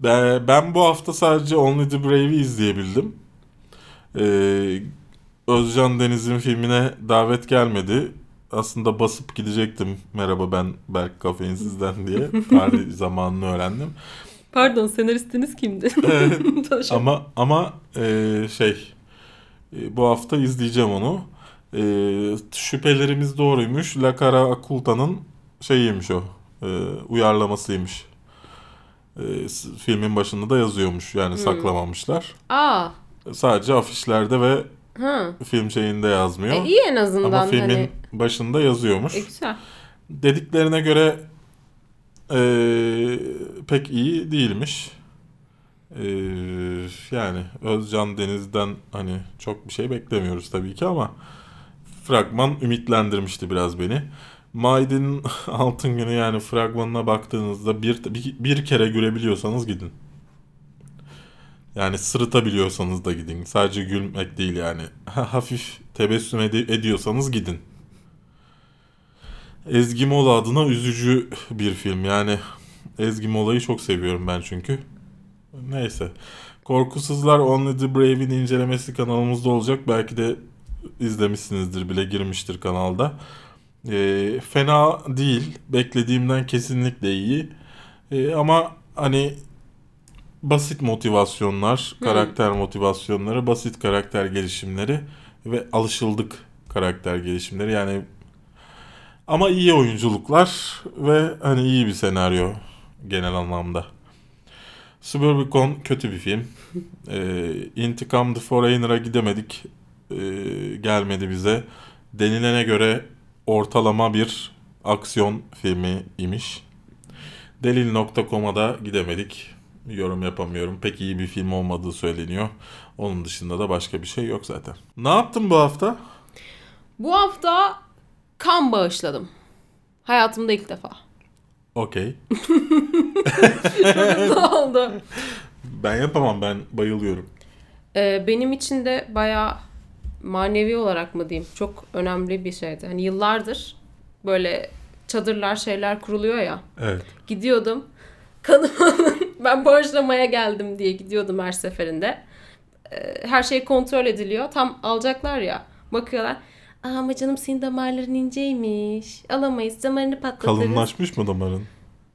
Ben, ben bu hafta sadece Only the Brave'i izleyebildim. Ee, Özcan Deniz'in filmine davet gelmedi. Aslında basıp gidecektim. Merhaba ben Berk Kafeinsiz'den diye. Tarih zamanını öğrendim. Pardon senaristiniz kimdi? Tanışalım. Ama ama e, şey e, bu hafta izleyeceğim onu. E, şüphelerimiz doğruymuş. La Cara Oculta'nın şeyiymiş o. e, uyarlamasıymış. E, filmin başında da yazıyormuş. Yani saklamamışlar. Aa. Sadece afişlerde ve Ha. film şeyinde yazmıyor. E, iyi en azından Ama filmin hani. başında yazıyormuş. E, güzel. Dediklerine göre e, pek iyi değilmiş. E, yani Özcan Deniz'den hani çok bir şey beklemiyoruz tabii ki ama fragman ümitlendirmişti biraz beni. Maide'nin Altın Günü yani fragmanına baktığınızda bir, bir, bir kere gülebiliyorsanız gidin. Yani sırıtabiliyorsanız da gidin. Sadece gülmek değil yani. Hafif tebessüm edi- ediyorsanız gidin. Ezgi Mola adına üzücü bir film. Yani Ezgi Mola'yı çok seviyorum ben çünkü. Neyse. Korkusuzlar Only the Brave'in incelemesi kanalımızda olacak. Belki de izlemişsinizdir bile girmiştir kanalda. Ee, fena değil. Beklediğimden kesinlikle iyi. Ee, ama hani basit motivasyonlar, karakter motivasyonları, basit karakter gelişimleri ve alışıldık karakter gelişimleri. Yani ama iyi oyunculuklar ve hani iyi bir senaryo genel anlamda. Suburbicon kötü bir film. Ee, İntikam The Foreigner'a gidemedik. Ee, gelmedi bize. Denilene göre ortalama bir aksiyon filmi imiş. Delil.com'a da gidemedik. Yorum yapamıyorum. Pek iyi bir film olmadığı söyleniyor. Onun dışında da başka bir şey yok zaten. Ne yaptın bu hafta? Bu hafta kan bağışladım. Hayatımda ilk defa. Okey. ne oldu? Ben yapamam. Ben bayılıyorum. Ee, benim için de bayağı manevi olarak mı diyeyim çok önemli bir şeydi. Hani yıllardır böyle çadırlar şeyler kuruluyor ya. Evet. Gidiyordum. Kanımı ben bağışlamaya geldim diye gidiyordum her seferinde. Ee, her şey kontrol ediliyor. Tam alacaklar ya. Bakıyorlar. Aa, ama canım senin damarların inceymiş. Alamayız. Damarını patlatırız. Kalınlaşmış mı damarın?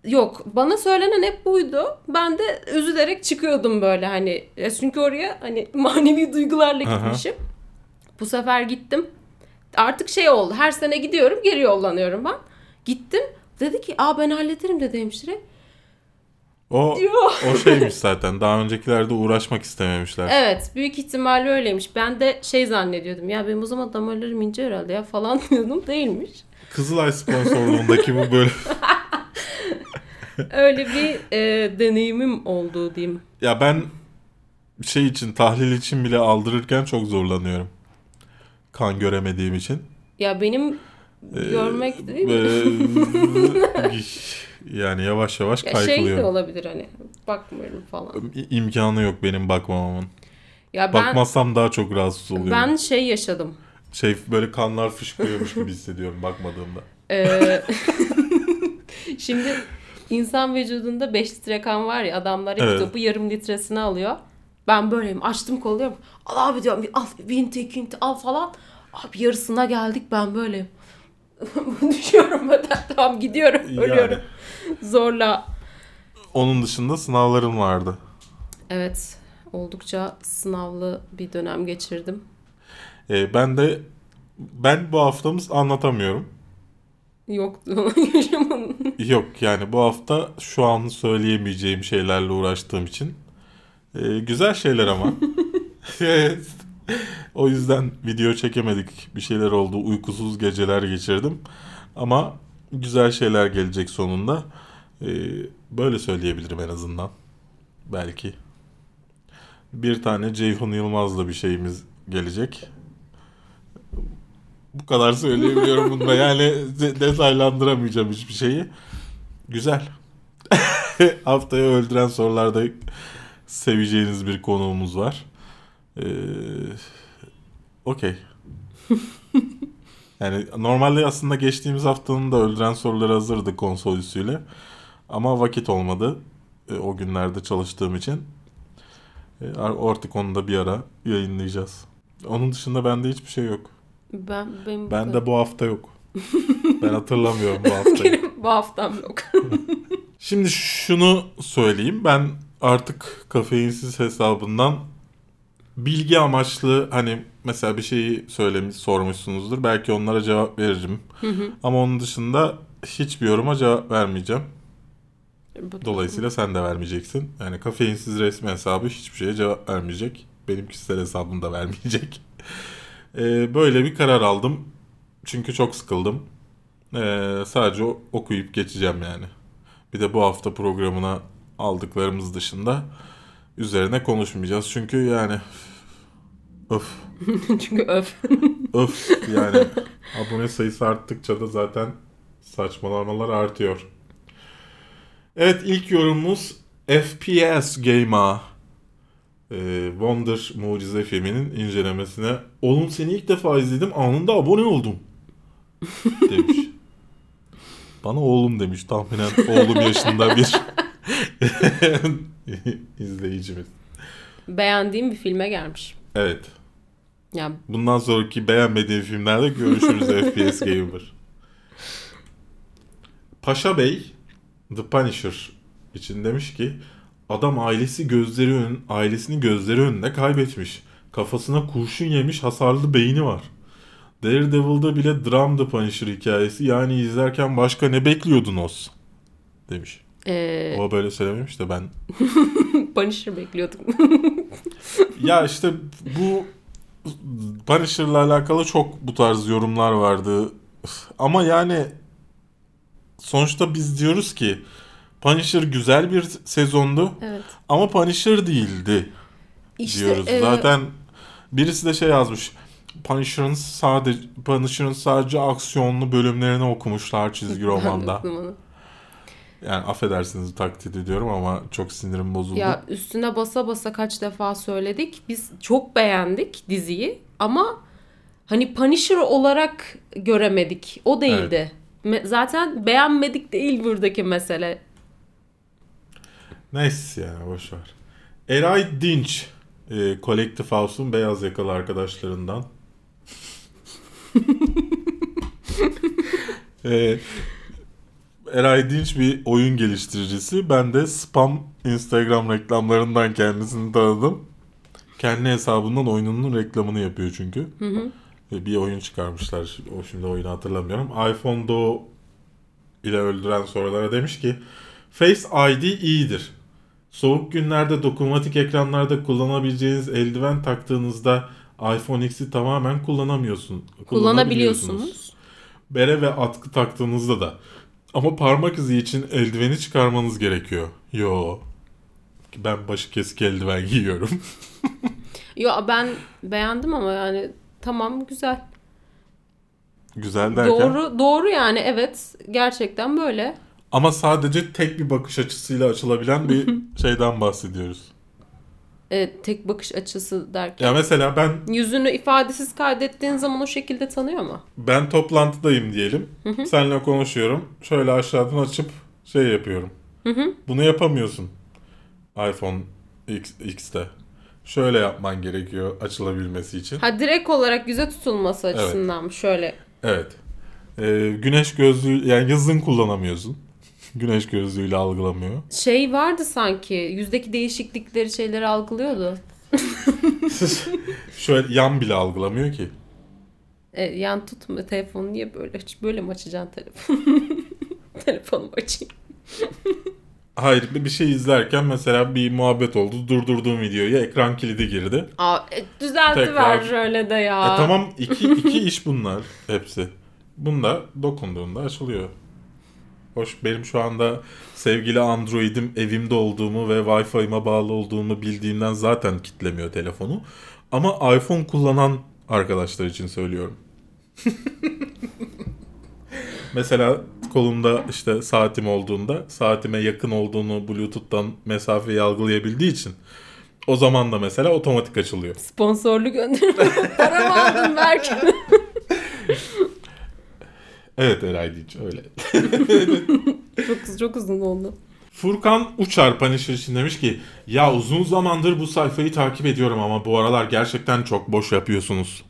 Yok bana söylenen hep buydu. Ben de üzülerek çıkıyordum böyle hani. E, Çünkü oraya hani manevi duygularla Aha. gitmişim. Bu sefer gittim. Artık şey oldu. Her sene gidiyorum geri yollanıyorum ben. Gittim. Dedi ki aa ben hallederim dedi hemşire. O Diyor. o şeymiş zaten. Daha öncekilerde uğraşmak istememişler. Evet büyük ihtimalle öyleymiş. Ben de şey zannediyordum. Ya benim o zaman damarlarım ince herhalde ya falan diyordum. Değilmiş. Kızılay sponsorluğundaki bu böyle Öyle bir e, deneyimim oldu diyeyim. ya ben şey için tahlil için bile aldırırken çok zorlanıyorum. Kan göremediğim için. Ya benim görmek değil mi? Yani yavaş yavaş Ya şey de olabilir hani bakmıyorum falan. İ- İmkanı yok benim bakmamamın. Ya ben Bakmazsam daha çok rahatsız oluyorum. ben şey yaşadım. Şey böyle kanlar fışkırıyormuş gibi hissediyorum bakmadığımda. Ee, şimdi insan vücudunda 5 litre kan var ya adamlar ilk Evet. topu yarım litresini alıyor. Ben böyleyim açtım koluyorum. Al abi diyorum al vinti kinti al falan. Abi yarısına geldik ben böyleyim. Düşüyorum ben tamam gidiyorum Yani. ölüyorum. Zorla. Onun dışında sınavlarım vardı. Evet oldukça sınavlı bir dönem geçirdim. Ee, ben de ben bu haftamız anlatamıyorum. Yoktu yaşamın. Yok yani bu hafta şu an söyleyemeyeceğim şeylerle uğraştığım için. Ee, güzel şeyler ama. O yüzden video çekemedik. Bir şeyler oldu. Uykusuz geceler geçirdim. Ama güzel şeyler gelecek sonunda. Ee, böyle söyleyebilirim en azından. Belki. Bir tane Ceyhun Yılmaz'la bir şeyimiz gelecek. Bu kadar söyleyebiliyorum bunda. Yani de- detaylandıramayacağım hiçbir şeyi. Güzel. Haftaya öldüren sorularda seveceğiniz bir konuğumuz var. Ee, Okey. yani normalde aslında geçtiğimiz haftanın da öldüren soruları hazırdı konsol üstüyle. Ama vakit olmadı. e, o günlerde çalıştığım için. E, artık onu da bir ara yayınlayacağız. Onun dışında bende hiçbir şey yok. Ben benim Ben de bu hafta yok. ben hatırlamıyorum bu haftayı. Bu haftam yok. Şimdi şunu söyleyeyim. Ben artık kafeinsiz hesabından bilgi amaçlı hani mesela bir şeyi söylemiş sormuşsunuzdur. Belki onlara cevap veririm. Ama onun dışında hiçbir yoruma cevap vermeyeceğim. Bu- Dolayısıyla sen de vermeyeceksin. Yani kafeinsiz resmi hesabı hiçbir şeye cevap vermeyecek. Benim kişisel hesabım da vermeyecek. Ee, böyle bir karar aldım. Çünkü çok sıkıldım. Ee, sadece okuyup geçeceğim yani. Bir de bu hafta programına aldıklarımız dışında üzerine konuşmayacağız. Çünkü yani öf Çünkü öf. öf yani abone sayısı arttıkça da zaten saçmalamalar artıyor. Evet ilk yorumumuz FPS Game'a ee, Wonder Mucize filminin incelemesine Oğlum seni ilk defa izledim anında abone oldum demiş. Bana oğlum demiş tahminen oğlum yaşında bir izleyicimiz. Beğendiğim bir filme gelmiş. Evet. Yani Bundan sonraki beğenmediğim filmlerde görüşürüz FPS Gamer. Paşa Bey The Punisher için demiş ki adam ailesi gözleri ön, ailesini gözleri önünde kaybetmiş. Kafasına kurşun yemiş hasarlı beyni var. Daredevil'da bile dram The Punisher hikayesi yani izlerken başka ne bekliyordunuz? Demiş. E, O böyle söylememiş de ben Punisher bekliyordum. ya işte bu Punisher'la alakalı çok bu tarz yorumlar vardı. Ama yani sonuçta biz diyoruz ki Punisher güzel bir sezondu evet. ama Punisher değildi İşte diyoruz. e, Zaten birisi de şey yazmış. Punisher'ın sadece Punisher'ın sadece aksiyonlu bölümlerini okumuşlar çizgi romanda. Yani affedersiniz taklit ediyorum ama çok sinirim bozuldu. Ya üstüne basa basa kaç defa söyledik. Biz çok beğendik diziyi ama hani Punisher olarak göremedik. O değildi. Me- Zaten beğenmedik değil buradaki mesele. Neyse yani boş ver. Eray Dinç e, Collective House'un beyaz yakalı arkadaşlarından. e, Eray Dinç bir oyun geliştiricisi. Ben de spam Instagram reklamlarından kendisini tanıdım. Kendi hesabından oyununun reklamını yapıyor çünkü. E, bir oyun çıkarmışlar. O şimdi oyunu hatırlamıyorum. iPhone Doğu ile öldüren sorulara demiş ki Face ID iyidir. Soğuk günlerde dokunmatik ekranlarda kullanabileceğiniz eldiven taktığınızda iPhone X'i tamamen kullanamıyorsun. Kullanabiliyorsunuz. Bere ve atkı taktığınızda da. Ama parmak izi için eldiveni çıkarmanız gerekiyor. Yo. Ben başı kesik eldiven giyiyorum. Yo ben beğendim ama yani tamam güzel. Güzel derken. Doğru doğru yani evet gerçekten böyle. Ama sadece tek bir bakış açısıyla açılabilen bir şeyden bahsediyoruz. Evet, tek bakış açısı derken. Ya mesela ben Yüzünü ifadesiz kaydettiğin zaman o şekilde tanıyor mu? ben toplantıdayım diyelim. Seninle konuşuyorum. Şöyle aşağıdan açıp şey yapıyorum. Bunu yapamıyorsun. iPhone X, X'te. Şöyle yapman gerekiyor açılabilmesi için. Ha direkt olarak yüze tutulması açısından mı? Şöyle. Evet. Ee, güneş gözlüğü yani yazın kullanamıyorsun. Güneş gözlüğüyle algılamıyor. Şey vardı sanki. Yüzdeki değişiklikleri şeyleri algılıyordu. Şöyle yan bile algılamıyor ki. E, yan tutma telefonu niye böyle böyle mi açacaksın telefonu? Telefonumu açayım. Hayır bir şey izlerken mesela bir muhabbet oldu. Durdurduğum videoya ekran kilidi girdi. Aa, e, düzeltiver Tekrar. şöyle de ya. E tamam iki, iki iş bunlar hepsi. Bunda dokunduğunda açılıyor. Hoş benim şu anda sevgili Android'im evimde olduğumu ve Wi-Fi'ma bağlı olduğumu bildiğimden zaten kitlemiyor telefonu. Ama iPhone kullanan arkadaşlar için söylüyorum. Mesela kolumda işte saatim olduğunda saatime yakın olduğunu Bluetooth'tan mesafeyi algılayabildiği için o zaman da mesela otomatik açılıyor. Sponsorlu gönderme. Para mı aldın Berk? Evet Eray Dinç öyle. çok, çok uzun oldu. Furkan Uçar Punisher için demiş ki ya uzun zamandır bu sayfayı takip ediyorum ama bu aralar gerçekten çok boş yapıyorsunuz.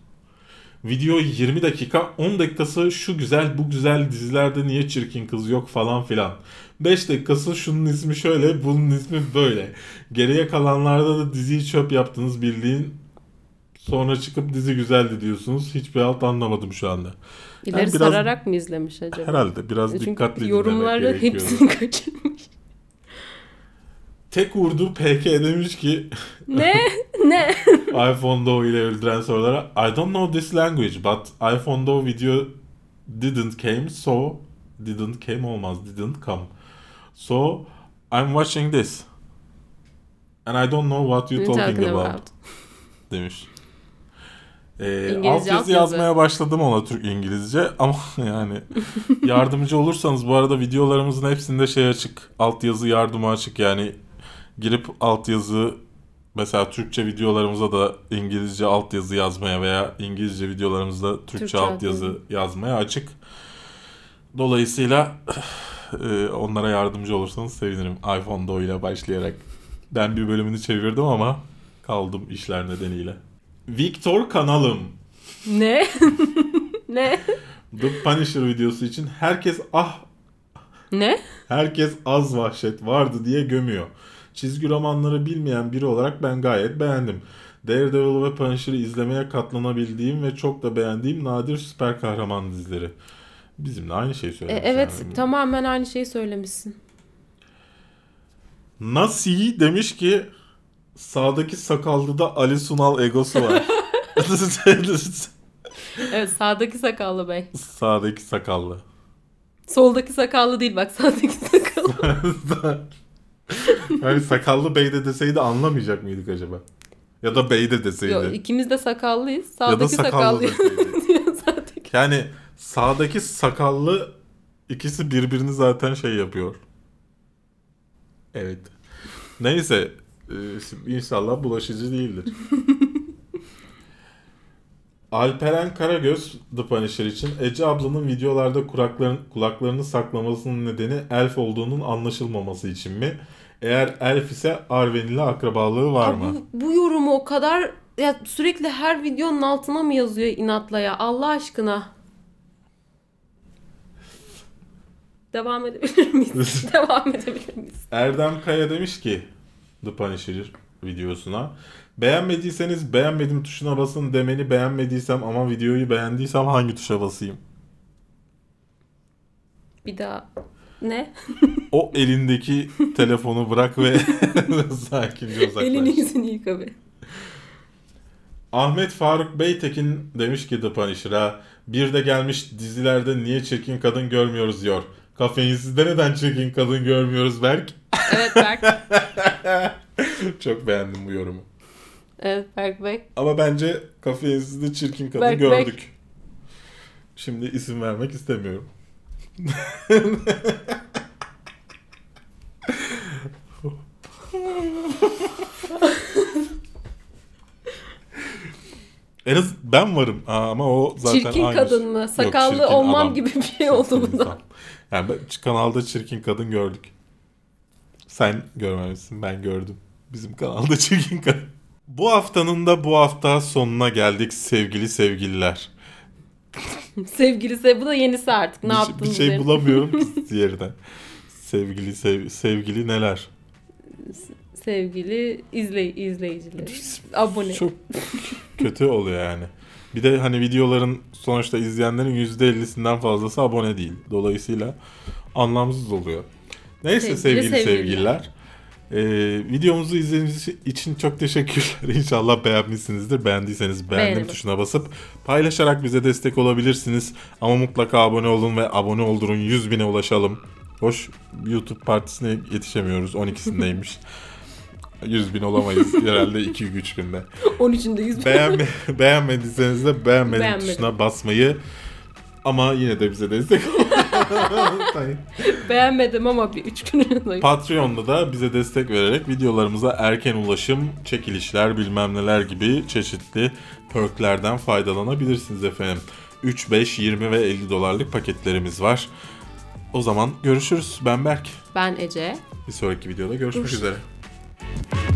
Video 20 dakika 10 dakikası şu güzel bu güzel dizilerde niye çirkin kız yok falan filan. 5 dakikası şunun ismi şöyle bunun ismi böyle. Geriye kalanlarda da diziyi çöp yaptınız bildiğin sonra çıkıp dizi güzeldi diyorsunuz. Hiçbir alt anlamadım şu anda. İleri biraz- sararak mı izlemiş acaba? Herhalde biraz Çünkü dikkatli gerekiyor. hepsini kaçırmış. Tek Urdu PK demiş ki ne? Ne? iPhone Doğu ile öldüren sorulara I don't know this language but iPhone Doğu video didn't came so didn't came olmaz didn't come. So I'm watching this. And I don't know what you're Ne talking about, about? demiş. Ee, İngilizce alt yazı altyazı. yazmaya başladım ona Türk İngilizce ama yani yardımcı olursanız bu arada videolarımızın hepsinde şey açık. Altyazı yardımı açık yani girip altyazı mesela Türkçe videolarımıza da İngilizce altyazı yazmaya veya İngilizce videolarımızda Türkçe, Türkçe altyazı altyazı. yazmaya açık. Dolayısıyla e, onlara yardımcı olursanız sevinirim. iPhone ile başlayarak. Ben bir bölümünü çevirdim ama kaldım işler nedeniyle. Victor kanalım. Ne? ne? The Punisher videosu için herkes ah Ne? herkes az vahşet vardı diye gömüyor. Çizgi romanları bilmeyen biri olarak ben gayet beğendim. Daredevil ve Punisher'ı izlemeye katlanabildiğim ve çok da beğendiğim nadir süper kahraman dizileri. Bizimle aynı şeyi E, söylemiş. evet yani. tamamen aynı şeyi söylemişsin. Nasi demiş ki sağdaki sakallıda Ali Sunal egosu var. Evet sağdaki sakallı bey. sağdaki sakallı. Soldaki sakallı değil bak sağdaki sakallı. yani sakallı bey de deseydi anlamayacak mıydık acaba? Ya da bey de deseydi. Yok ikimiz de sakallıyız. ya da Sağdaki sakallı sakallı. sağdaki. Yani sağdaki sakallı ikisi birbirini zaten şey yapıyor. Evet. Neyse. E, şimdi inşallah bulaşıcı değildir. Alperen Karagöz The Punisher için Ece ablanın videolarda kulakların, kulaklarını saklamasının nedeni elf olduğunun anlaşılmaması için mi? Eğer elf ise Arwen ile akrabalığı var mı? bu, bu yorumu o kadar ya sürekli her videonun altına mı yazıyor inatla ya Allah aşkına. Devam edebilir miyiz? Devam edebilir miyiz? Erdem Kaya demiş ki The Punisher videosuna beğenmediyseniz beğenmedim tuşuna basın demeni beğenmediysem ama videoyu beğendiysem hangi tuşa basayım? Bir daha ne? O elindeki telefonu bırak ve sakince uzaklaş. Elini yüzünü yıka be. Ahmet Faruk Beytekin demiş ki The Punisher'a bir de gelmiş dizilerde niye çirkin kadın görmüyoruz diyor. Kafeinsizde neden çirkin kadın görmüyoruz Berk? Evet Berk. Çok beğendim bu yorumu. Evet Berk Bey. Ama bence kafeinsizde çirkin kadın Berk, gördük. Şimdi isim vermek istemiyorum. en az ben varım Aa, ama o zaten Çirkin aynı. kadın mı? Yok, Sakallı çirkin olmam adam. gibi bir şey oldu bunda. insan. Yani ben, kanalda çirkin kadın gördük. Sen görmemişsin ben gördüm. Bizim kanalda çirkin kadın. Bu haftanın da bu hafta sonuna geldik sevgili sevgililer. Sevgilisi bu da yenisi artık. Ne bir, şey- yaptınız? bir şey derim. bulamıyorum yerine. Sevgili sev, sevgili neler? Sevgili izley izleyicileri. Abone. Çok kötü oluyor yani. Bir de hani videoların sonuçta izleyenlerin %50'sinden fazlası abone değil. Dolayısıyla anlamsız oluyor. Neyse Sevgili sevgili, sevgililer. sevgililer. Ee, videomuzu izlediğiniz için çok teşekkürler. İnşallah beğenmişsinizdir. Beğendiyseniz beğendim Beğenelim. tuşuna basıp paylaşarak bize destek olabilirsiniz. Ama mutlaka abone olun ve abone oldurun 100 bine ulaşalım. Hoş YouTube partisine yetişemiyoruz. 12'sindeymiş. 100 bin olamayız herhalde 2-3 günde. 13'ünde 100 Beğenme, beğenmediyseniz de Beğenmedim. tuşuna basmayı ama yine de bize destek olun. Beğenmedim ama bir 3 gün Patreon'da da bize destek vererek videolarımıza erken ulaşım, çekilişler, bilmem neler gibi çeşitli perklerden faydalanabilirsiniz efendim. 3, 5, 20 ve 50 dolarlık paketlerimiz var. O zaman görüşürüz. Ben Berk. Ben Ece. Bir sonraki videoda görüşmek Görüşürüz. üzere.